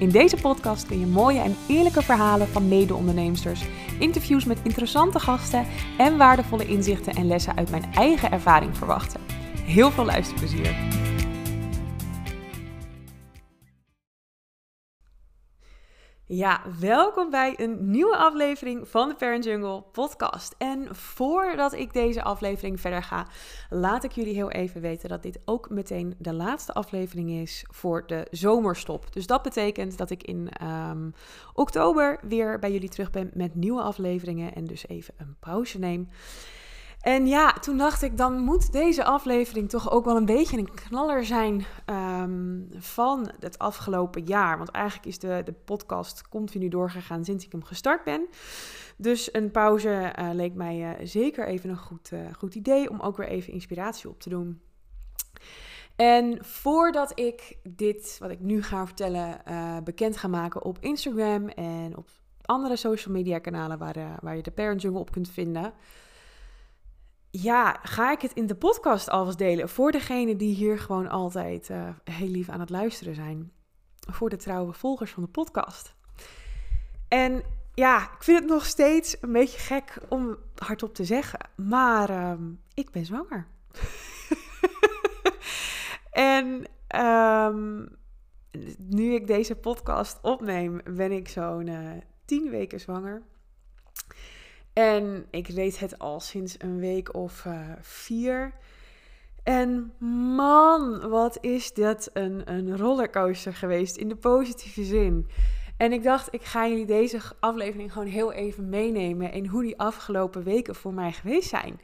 In deze podcast kun je mooie en eerlijke verhalen van mede-onderneemsters, interviews met interessante gasten en waardevolle inzichten en lessen uit mijn eigen ervaring verwachten. Heel veel luisterplezier! Ja, welkom bij een nieuwe aflevering van de Parent Jungle podcast. En voordat ik deze aflevering verder ga, laat ik jullie heel even weten dat dit ook meteen de laatste aflevering is voor de zomerstop. Dus dat betekent dat ik in um, oktober weer bij jullie terug ben met nieuwe afleveringen en dus even een pauze neem. En ja, toen dacht ik, dan moet deze aflevering toch ook wel een beetje een knaller zijn um, van het afgelopen jaar. Want eigenlijk is de, de podcast continu doorgegaan sinds ik hem gestart ben. Dus een pauze uh, leek mij uh, zeker even een goed, uh, goed idee om ook weer even inspiratie op te doen. En voordat ik dit, wat ik nu ga vertellen, bekend ga maken op Instagram en op andere social media kanalen waar, waar je de Parent Jungle op kunt vinden ja, ga ik het in de podcast alvast delen voor degenen die hier gewoon altijd uh, heel lief aan het luisteren zijn. Voor de trouwe volgers van de podcast. En ja, ik vind het nog steeds een beetje gek om hardop te zeggen, maar uh, ik ben zwanger. en um, nu ik deze podcast opneem, ben ik zo'n uh, tien weken zwanger. En ik weet het al sinds een week of uh, vier. En man, wat is dat een, een rollercoaster geweest in de positieve zin. En ik dacht, ik ga jullie deze aflevering gewoon heel even meenemen in hoe die afgelopen weken voor mij geweest zijn.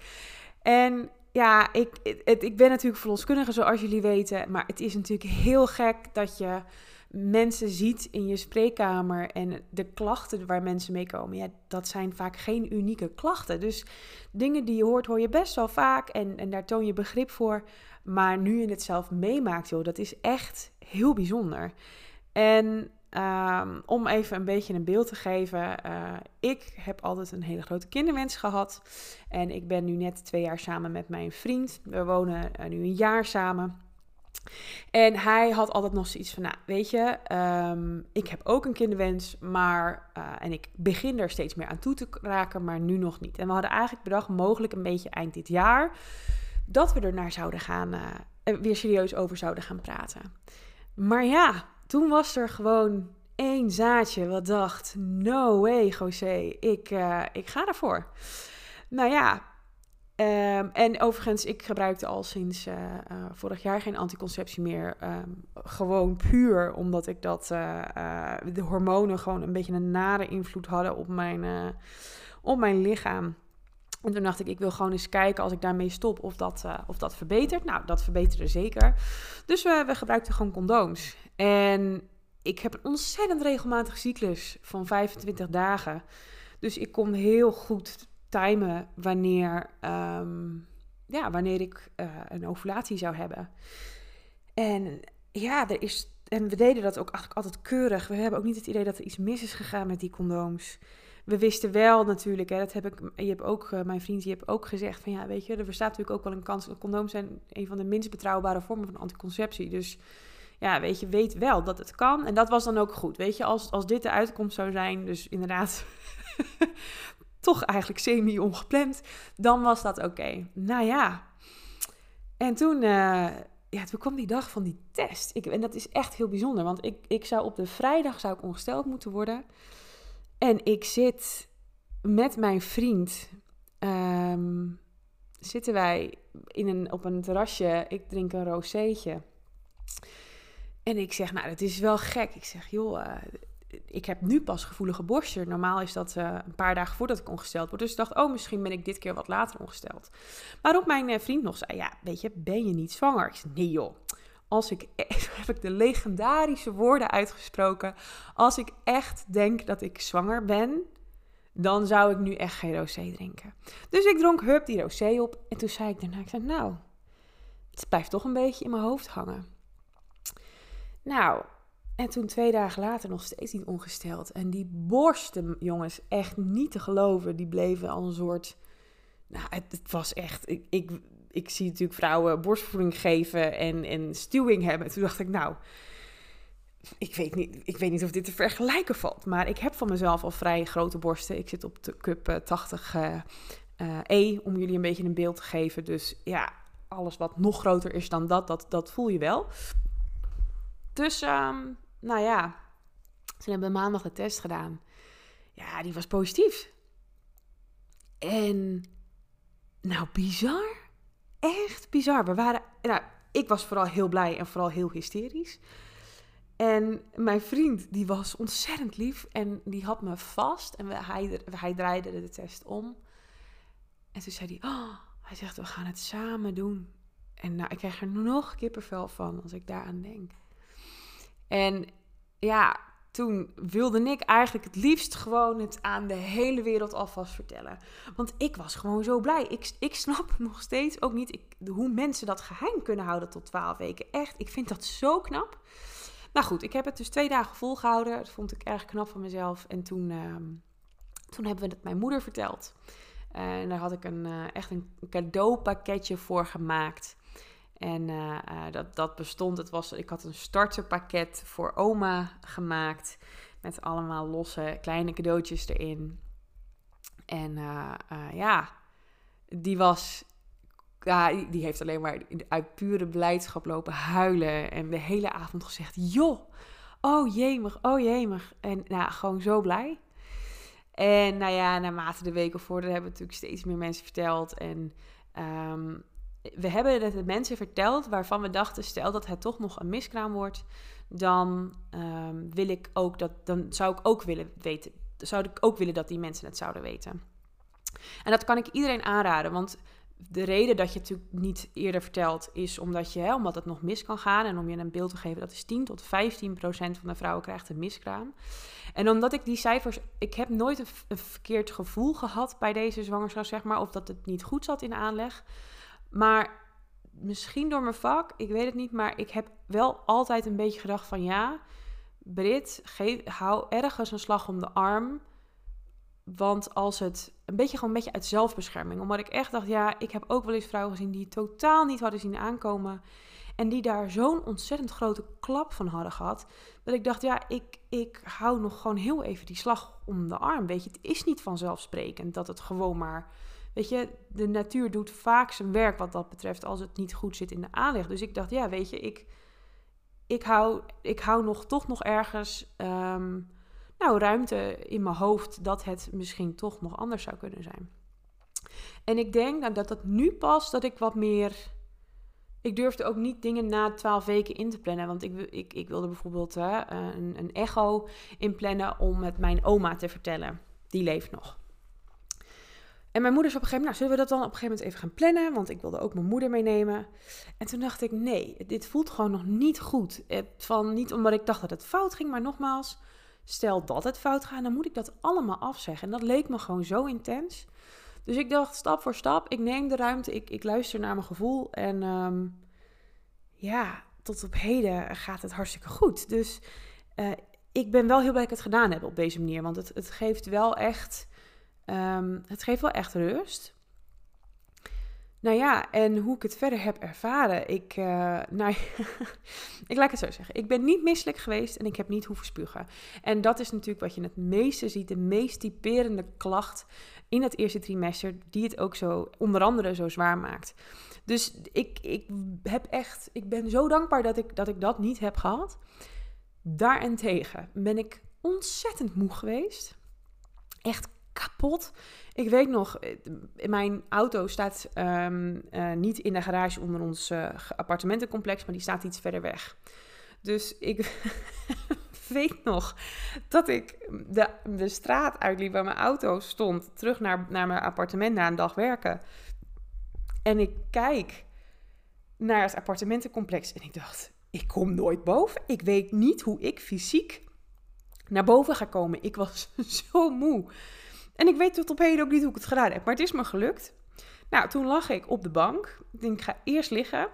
En ja, ik, ik ben natuurlijk verloskundige, zoals jullie weten. Maar het is natuurlijk heel gek dat je mensen ziet in je spreekkamer en de klachten waar mensen mee komen, ja, dat zijn vaak geen unieke klachten. Dus dingen die je hoort, hoor je best wel vaak en, en daar toon je begrip voor. Maar nu je het zelf meemaakt, joh, dat is echt heel bijzonder. En um, om even een beetje een beeld te geven, uh, ik heb altijd een hele grote kinderwens gehad. En ik ben nu net twee jaar samen met mijn vriend. We wonen uh, nu een jaar samen. En hij had altijd nog zoiets van, nou, weet je, um, ik heb ook een kinderwens, maar, uh, en ik begin er steeds meer aan toe te raken, maar nu nog niet. En we hadden eigenlijk bedacht, mogelijk een beetje eind dit jaar, dat we er naar zouden gaan, uh, weer serieus over zouden gaan praten. Maar ja, toen was er gewoon één zaadje wat dacht, no way, José, ik, uh, ik ga ervoor. Nou ja, Um, en overigens, ik gebruikte al sinds uh, uh, vorig jaar geen anticonceptie meer. Um, gewoon puur omdat ik dat uh, de hormonen gewoon een beetje een nare invloed hadden op mijn, op mijn lichaam. En toen dacht ik, ik wil gewoon eens kijken als ik daarmee stop of dat, of dat verbetert. Nou, dat verbeterde zeker. Dus we, we gebruikten gewoon condooms. En ik heb een ontzettend regelmatige cyclus van 25 dagen. Dus ik kom heel goed timen wanneer, um, ja, wanneer ik uh, een ovulatie zou hebben. En ja, er is. En we deden dat ook eigenlijk altijd keurig. We hebben ook niet het idee dat er iets mis is gegaan met die condooms. We wisten wel natuurlijk, hè, dat heb ik, je hebt ook, uh, mijn vriend, je hebt ook gezegd van ja, weet je, er bestaat natuurlijk ook wel een kans. Condooms zijn een van de minst betrouwbare vormen van anticonceptie. Dus ja, weet je, weet wel dat het kan. En dat was dan ook goed. Weet je, als, als dit de uitkomst zou zijn, dus inderdaad toch eigenlijk semi-ongepland, dan was dat oké. Nou ja, en toen, uh, ja, toen kwam die dag van die test. Ik, en dat is echt heel bijzonder, want ik, ik zou op de vrijdag zou ik ongesteld moeten worden. En ik zit met mijn vriend, um, zitten wij in een, op een terrasje, ik drink een rozeetje. En ik zeg, nou, dat is wel gek. Ik zeg, joh, uh, ik heb nu pas gevoelige borstje. Normaal is dat uh, een paar dagen voordat ik ongesteld word. Dus ik dacht, oh, misschien ben ik dit keer wat later ongesteld. Waarop mijn uh, vriend nog zei, ja, weet je, ben je niet zwanger? Ik zei, nee joh. Als ik, heb ik de legendarische woorden uitgesproken. Als ik echt denk dat ik zwanger ben, dan zou ik nu echt geen rosé drinken. Dus ik dronk hup die rosé op. En toen zei ik daarna, ik zei, nou, het blijft toch een beetje in mijn hoofd hangen. Nou, en toen twee dagen later nog steeds niet ongesteld. En die borsten, jongens, echt niet te geloven. Die bleven al een soort... Nou, het, was echt... Ik, ik, ik zie natuurlijk vrouwen borstvoeding geven en, en stuwing hebben. toen dacht ik, nou, ik weet, niet, ik weet niet of dit te vergelijken valt. Maar ik heb van mezelf al vrij grote borsten. Ik zit op de cup 80 uh, uh, E, om jullie een beetje een beeld te geven. Dus ja, alles wat nog groter is dan dat, dat, dat voel je wel. Dus, um, nou ja, ze hebben maandag de test gedaan. Ja, die was positief. En, nou, bizar. Echt bizar. We waren, nou, ik was vooral heel blij en vooral heel hysterisch. En mijn vriend, die was ontzettend lief en die had me vast. En hij, hij draaide de test om. En toen zei hij, oh, hij zegt, we gaan het samen doen. En nou, ik krijg er nog kippenvel van als ik daaraan denk. En ja, toen wilde ik eigenlijk het liefst gewoon het aan de hele wereld alvast vertellen. Want ik was gewoon zo blij. Ik, ik snap nog steeds ook niet hoe mensen dat geheim kunnen houden tot 12 weken. Echt, ik vind dat zo knap. Nou goed, ik heb het dus twee dagen volgehouden. Dat vond ik erg knap van mezelf. En toen, uh, toen hebben we het mijn moeder verteld. en daar had ik een, uh, echt een cadeaupakketje voor gemaakt. En uh, dat, dat bestond, het was, ik had een starterpakket voor oma gemaakt. Met allemaal losse kleine cadeautjes erin. En ja, die was ja, die heeft alleen maar uit pure blijdschap lopen huilen. En de hele avond gezegd: Joh, oh jemig, oh jemig. En nou, gewoon zo blij. En nou ja, naarmate de weken voorder hebben natuurlijk steeds meer mensen verteld. En um, we hebben het de mensen verteld waarvan we dachten: stel dat het toch nog een miskraam wordt, dan um, wil ik ook dat, dan zou ik ook willen weten. Zou ik ook willen dat die mensen het zouden weten. En dat kan ik iedereen aanraden, want de reden dat je het natuurlijk niet eerder vertelt is omdat, je, hè, omdat het nog mis kan gaan. En om je een beeld te geven, dat is 10 tot 15 procent van de vrouwen krijgt een miskraam. En omdat ik die cijfers, ik heb nooit een, verkeerd gevoel gehad bij deze zwangerschap, zeg maar, of dat het niet goed zat in aanleg. Maar misschien door mijn vak, ik weet het niet, maar ik heb wel altijd een beetje gedacht van ja, Brit, hou ergens een slag om de arm want als het een beetje gewoon een beetje uit zelfbescherming. Omdat ik echt dacht, ja, ik heb ook wel eens vrouwen gezien die totaal niet hadden zien aankomen. En die daar zo'n ontzettend grote klap van hadden gehad. Dat ik dacht, ja, ik, ik hou nog gewoon heel even die slag om de arm. Weet je, het is niet vanzelfsprekend dat het gewoon maar. Weet je, de natuur doet vaak zijn werk wat dat betreft als het niet goed zit in de aanleg. Dus ik dacht, ja, weet je, ik, ik, hou, ik hou nog toch nog ergens. Ehm, nou, ruimte in mijn hoofd dat het misschien toch nog anders zou kunnen zijn. En ik denk nou, dat dat nu pas dat ik wat meer. Ik durfde ook niet dingen na twaalf weken in te plannen. Want ik, ik, ik wilde bijvoorbeeld hè, een, een echo inplannen om met mijn oma te vertellen. Die leeft nog. En mijn moeder zei op een gegeven moment, nou, zullen we dat dan op een gegeven moment even gaan plannen? Want ik wilde ook mijn moeder meenemen. En toen dacht ik, nee, dit voelt gewoon nog niet goed. Van, niet omdat ik dacht dat het fout ging, maar nogmaals, Stel dat het fout gaat, dan moet ik dat allemaal afzeggen. En dat leek me gewoon zo intens. Dus ik dacht, stap voor stap, ik neem de ruimte, ik, ik luister naar mijn gevoel. En um, ja, tot op heden gaat het hartstikke goed. Dus uh, ik ben wel heel blij dat ik het gedaan heb op deze manier. Want het, het geeft wel echt, um, het geeft wel echt rust. Nou ja, en hoe ik het verder heb ervaren. Ik, uh, nou, ik laat het zo zeggen. Ik ben niet misselijk geweest en ik heb niet hoeven spugen. En dat is natuurlijk wat je het meeste ziet. De meest typerende klacht in het eerste trimester. Die het ook zo, onder andere, zo zwaar maakt. Dus ik, ik heb echt, ik ben zo dankbaar dat ik, dat ik dat niet heb gehad. Daarentegen ben ik ontzettend moe geweest. Echt kapot. Ik weet nog, eh, mijn auto staat um, uh, niet in de garage onder ons uh, appartementencomplex, maar die staat iets verder weg. Dus ik weet nog dat ik de, de straat uitliep waar mijn auto stond, terug naar, naar mijn appartement na een dag werken. En ik kijk naar het appartementencomplex en ik dacht, ik kom nooit boven. Ik weet niet hoe ik fysiek naar boven ga komen. Ik was zo moe. En ik weet tot op heden ook niet hoe ik het gedaan heb, maar het is me gelukt. Nou, toen lag ik op de bank. Ik denk, ik ga eerst liggen.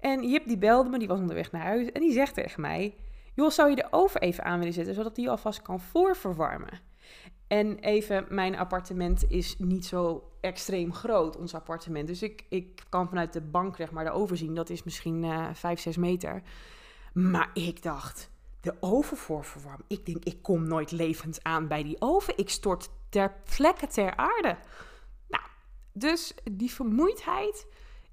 En Jip die belde me, die was onderweg naar huis. En die zegt tegen mij, joh, zou je de oven even aan willen zetten, zodat die alvast kan voorverwarmen? En even, mijn appartement is niet zo extreem groot, ons appartement. Dus ik, ik kan vanuit de bank zeg maar de oven zien. Dat is misschien uh, 5, 6 meter. Maar ik dacht, de oven voorverwarmen. Ik denk, ik kom nooit levend aan bij die oven. Ik stort ter plekke ter aarde. Nou, dus die vermoeidheid.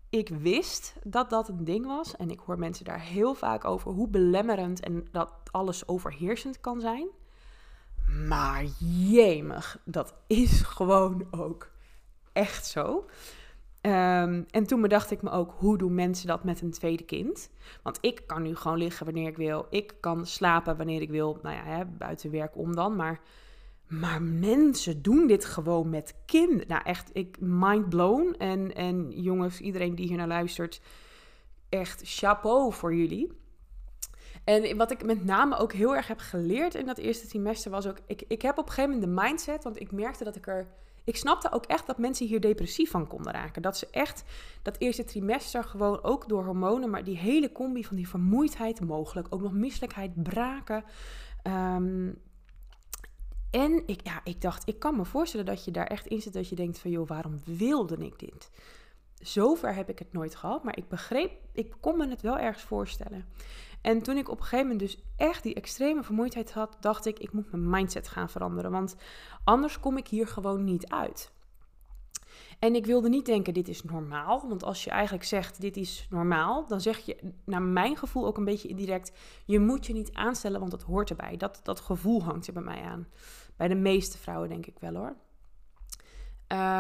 Ik wist dat dat een ding was. En ik hoor mensen daar heel vaak over hoe belemmerend en dat alles overheersend kan zijn. Maar jemig, dat is gewoon ook echt zo. Um, en toen bedacht ik me ook, hoe doen mensen dat met een tweede kind? Want ik kan nu gewoon liggen wanneer ik wil. Ik kan slapen wanneer ik wil. Nou ja, hè, buiten werk om dan. Maar, maar mensen doen dit gewoon met kinderen. Nou echt, ik mind blown. En, en jongens, iedereen die hier naar luistert, echt chapeau voor jullie. En wat ik met name ook heel erg heb geleerd in dat eerste trimester was ook... Ik, ik heb op een gegeven moment de mindset, want ik merkte dat ik er... Ik snapte ook echt dat mensen hier depressief van konden raken. Dat ze echt dat eerste trimester gewoon ook door hormonen... maar die hele combi van die vermoeidheid mogelijk... ook nog misselijkheid, braken... Um, en ik, ja, ik dacht, ik kan me voorstellen dat je daar echt in zit dat je denkt van, joh, waarom wilde ik dit? Zover heb ik het nooit gehad, maar ik begreep, ik kon me het wel ergens voorstellen. En toen ik op een gegeven moment dus echt die extreme vermoeidheid had, dacht ik, ik moet mijn mindset gaan veranderen. Want anders kom ik hier gewoon niet uit. En ik wilde niet denken, dit is normaal. Want als je eigenlijk zegt, dit is normaal, dan zeg je, naar mijn gevoel ook een beetje indirect, je moet je niet aanstellen, want dat hoort erbij. Dat, dat gevoel hangt er bij mij aan. Bij de meeste vrouwen denk ik wel hoor.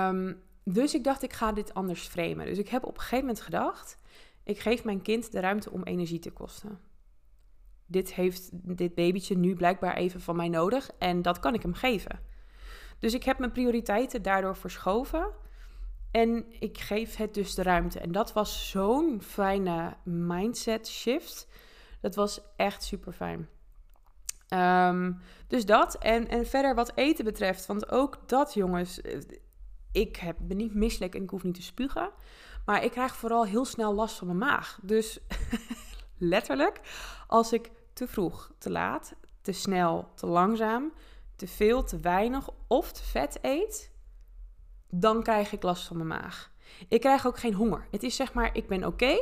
Um, dus ik dacht, ik ga dit anders framen. Dus ik heb op een gegeven moment gedacht, ik geef mijn kind de ruimte om energie te kosten dit heeft dit babytje nu blijkbaar even van mij nodig en dat kan ik hem geven. Dus ik heb mijn prioriteiten daardoor verschoven en ik geef het dus de ruimte. En dat was zo'n fijne mindset shift. Dat was echt super fijn. Ehm, dus dat. En, en verder wat eten betreft. Want ook dat, jongens. Ik heb, ben niet misselijk en ik hoef niet te spugen. Maar ik krijg vooral heel snel last van mijn maag. Dus letterlijk, als ik te vroeg, te laat, te snel, te langzaam, te veel, te weinig of te vet eet, dan krijg ik last van mijn maag. Ik krijg ook geen honger. Het is zeg maar, ik ben oké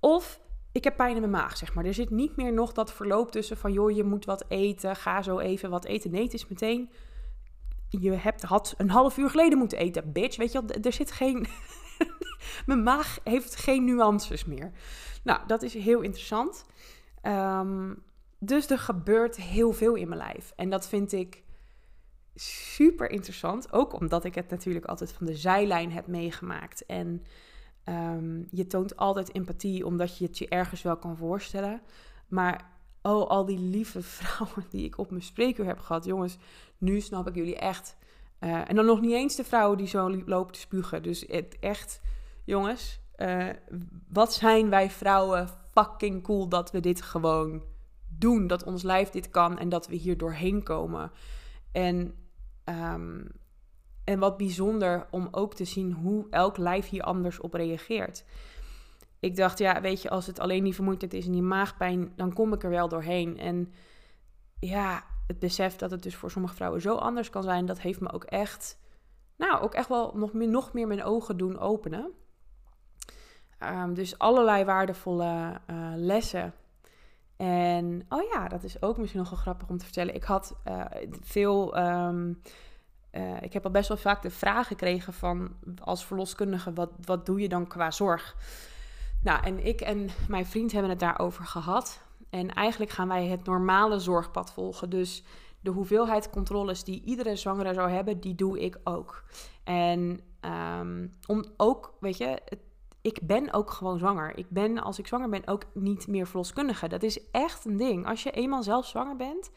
of ik heb pijn in mijn maag, zeg maar. Er zit niet meer nog dat verloop tussen van, joh, je moet wat eten, ga zo even wat eten. Nee, het is meteen, je hebt, had een half uur geleden moeten eten, bitch. Weet je wel, er zit geen, mijn maag heeft geen nuances meer. Nou, dat is heel interessant. Um, dus er gebeurt heel veel in mijn lijf. En dat vind ik super interessant. Ook omdat ik het natuurlijk altijd van de zijlijn heb meegemaakt. En ehm, je toont altijd empathie, omdat je het je ergens wel kan voorstellen. Maar oh, al die lieve vrouwen die ik op mijn spreekuur heb gehad. Jongens, nu snap ik jullie echt. Uh, en dan nog niet eens de vrouwen die zo lopen te spugen. Dus het echt, jongens, uh, wat zijn wij vrouwen fucking cool dat we dit gewoon doen, dat ons lijf dit kan en dat we hier doorheen komen. En, um, en wat bijzonder om ook te zien hoe elk lijf hier anders op reageert. Ik dacht, ja, weet je, als het alleen die vermoeidheid is en die maagpijn, dan kom ik er wel doorheen. En ja, het besef dat het dus voor sommige vrouwen zo anders kan zijn, dat heeft me ook echt, nou, ook echt wel nog meer, nog meer mijn ogen doen openen. Um, dus allerlei waardevolle uh, lessen en oh ja, dat is ook misschien nog wel grappig om te vertellen. Ik had uh, veel. Um, uh, ik heb al best wel vaak de vraag gekregen van als verloskundige: wat, wat doe je dan qua zorg? Nou, en ik en mijn vriend hebben het daarover gehad. En eigenlijk gaan wij het normale zorgpad volgen. Dus de hoeveelheid controles die iedere zwangere zou hebben, die doe ik ook. En um, om ook, weet je, het ik ben ook gewoon zwanger. Ik ben, als ik zwanger ben, ook niet meer verloskundige. Dat is echt een ding. Als je eenmaal zelf zwanger bent,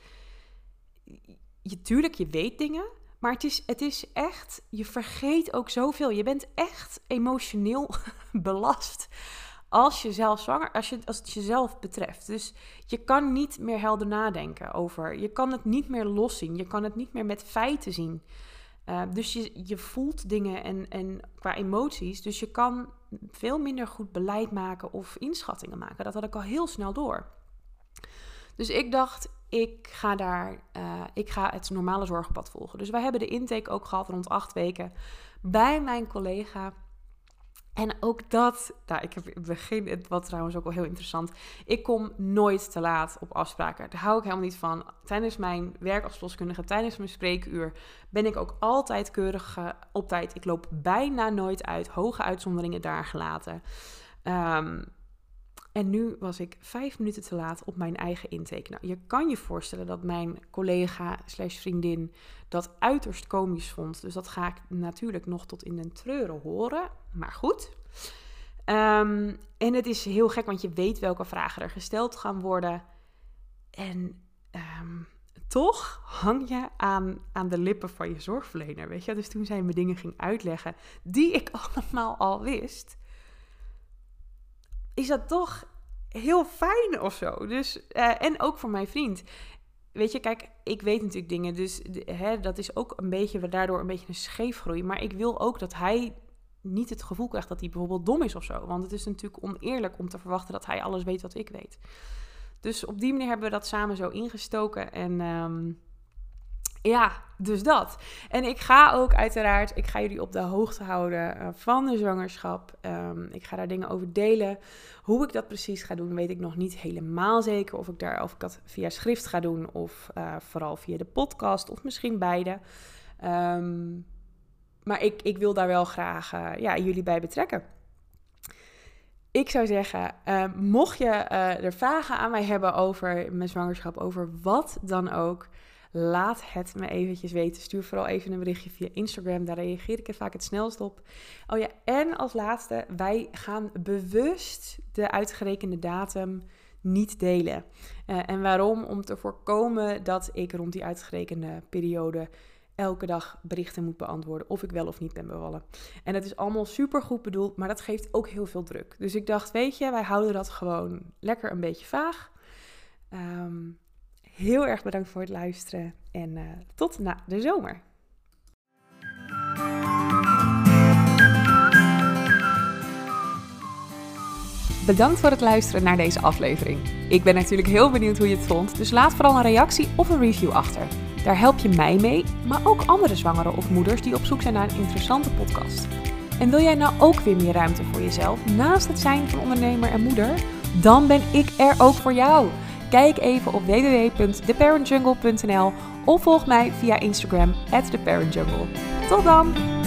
je, tuurlijk, je weet dingen. Maar het is, het is echt, je vergeet ook zoveel. Je bent echt emotioneel belast als je zelf zwanger, als, je, als het jezelf betreft. Dus je kan niet meer helder nadenken over. Je kan het niet meer loszien. Je kan het niet meer met feiten zien. Uh, dus je, je voelt dingen en, en qua emoties. Dus je kan veel minder goed beleid maken of inschattingen maken. Dat had ik al heel snel door. Dus ik dacht, ik ga daar, uh, ik ga het normale zorgpad volgen. Dus wij hebben de intake ook gehad rond acht weken bij mijn collega. En ook dat, nou, ik heb in het begin, wat trouwens ook wel heel interessant. Ik kom nooit te laat op afspraken. Daar hou ik helemaal niet van. Tijdens mijn werk als tijdens mijn spreekuur, ben ik ook altijd keurig uh, op tijd. Ik loop bijna nooit uit. Hoge uitzonderingen daar gelaten. Um, en nu was ik vijf minuten te laat op mijn eigen intake. Nou, je kan je voorstellen dat mijn collega slash vriendin dat uiterst komisch vond. Dus dat ga ik natuurlijk nog tot in den treuren horen. Maar goed. Ehm, en het is heel gek, want je weet welke vragen er gesteld gaan worden. En ehm, toch hang je aan, aan de lippen van je zorgverlener, weet je. Dus toen zij me dingen ging uitleggen die ik allemaal al wist is dat toch heel fijn of zo. Dus, uh, en ook voor mijn vriend. Weet je, kijk, ik weet natuurlijk dingen, dus hè, dat is ook een beetje, daardoor een beetje een scheefgroei. Maar ik wil ook dat hij niet het gevoel krijgt dat hij bijvoorbeeld dom is of zo. Want het is natuurlijk oneerlijk om te verwachten dat hij alles weet wat ik weet. Dus op die manier hebben we dat samen zo ingestoken. En um, ja, dus dat. En ik ga ook uiteraard, ik ga jullie op de hoogte houden uh, van de zwangerschap. Um, ik ga daar dingen over delen. Hoe ik dat precies ga doen, weet ik nog niet helemaal zeker. Of ik, daar, of ik dat via schrift ga doen of uh, vooral via de podcast of misschien beide. Um, maar ik, ik wil daar wel graag uh, ja, jullie bij betrekken. Ik zou zeggen, mocht je er vragen aan mij hebben over mijn zwangerschap, over wat dan ook... Laat het me eventjes weten. Stuur vooral even een berichtje via Instagram. Daar reageer ik er vaak het snelst op. Oh ja, en als laatste, wij gaan bewust de uitgerekende datum niet delen. Uh, en waarom? Om te voorkomen dat ik rond die uitgerekende periode elke dag berichten moet beantwoorden of ik wel of niet ben bevallen. En het is allemaal super goed bedoeld, maar dat geeft ook heel veel druk. Dus ik dacht, weet je, wij houden dat gewoon lekker een beetje vaag. Um, Heel erg bedankt voor het luisteren en uh, tot na de zomer. Bedankt voor het luisteren naar deze aflevering. Ik ben natuurlijk heel benieuwd hoe je het vond, dus laat vooral een reactie of een review achter. Daar help je mij mee, maar ook andere zwangeren of moeders die op zoek zijn naar een interessante podcast. En wil jij nou ook weer meer ruimte voor jezelf naast het zijn van ondernemer en moeder? Dan ben ik er ook voor jou. Kijk even op www.theparentjungle.nl of volg mij via Instagram theparentjungle. Tot dan!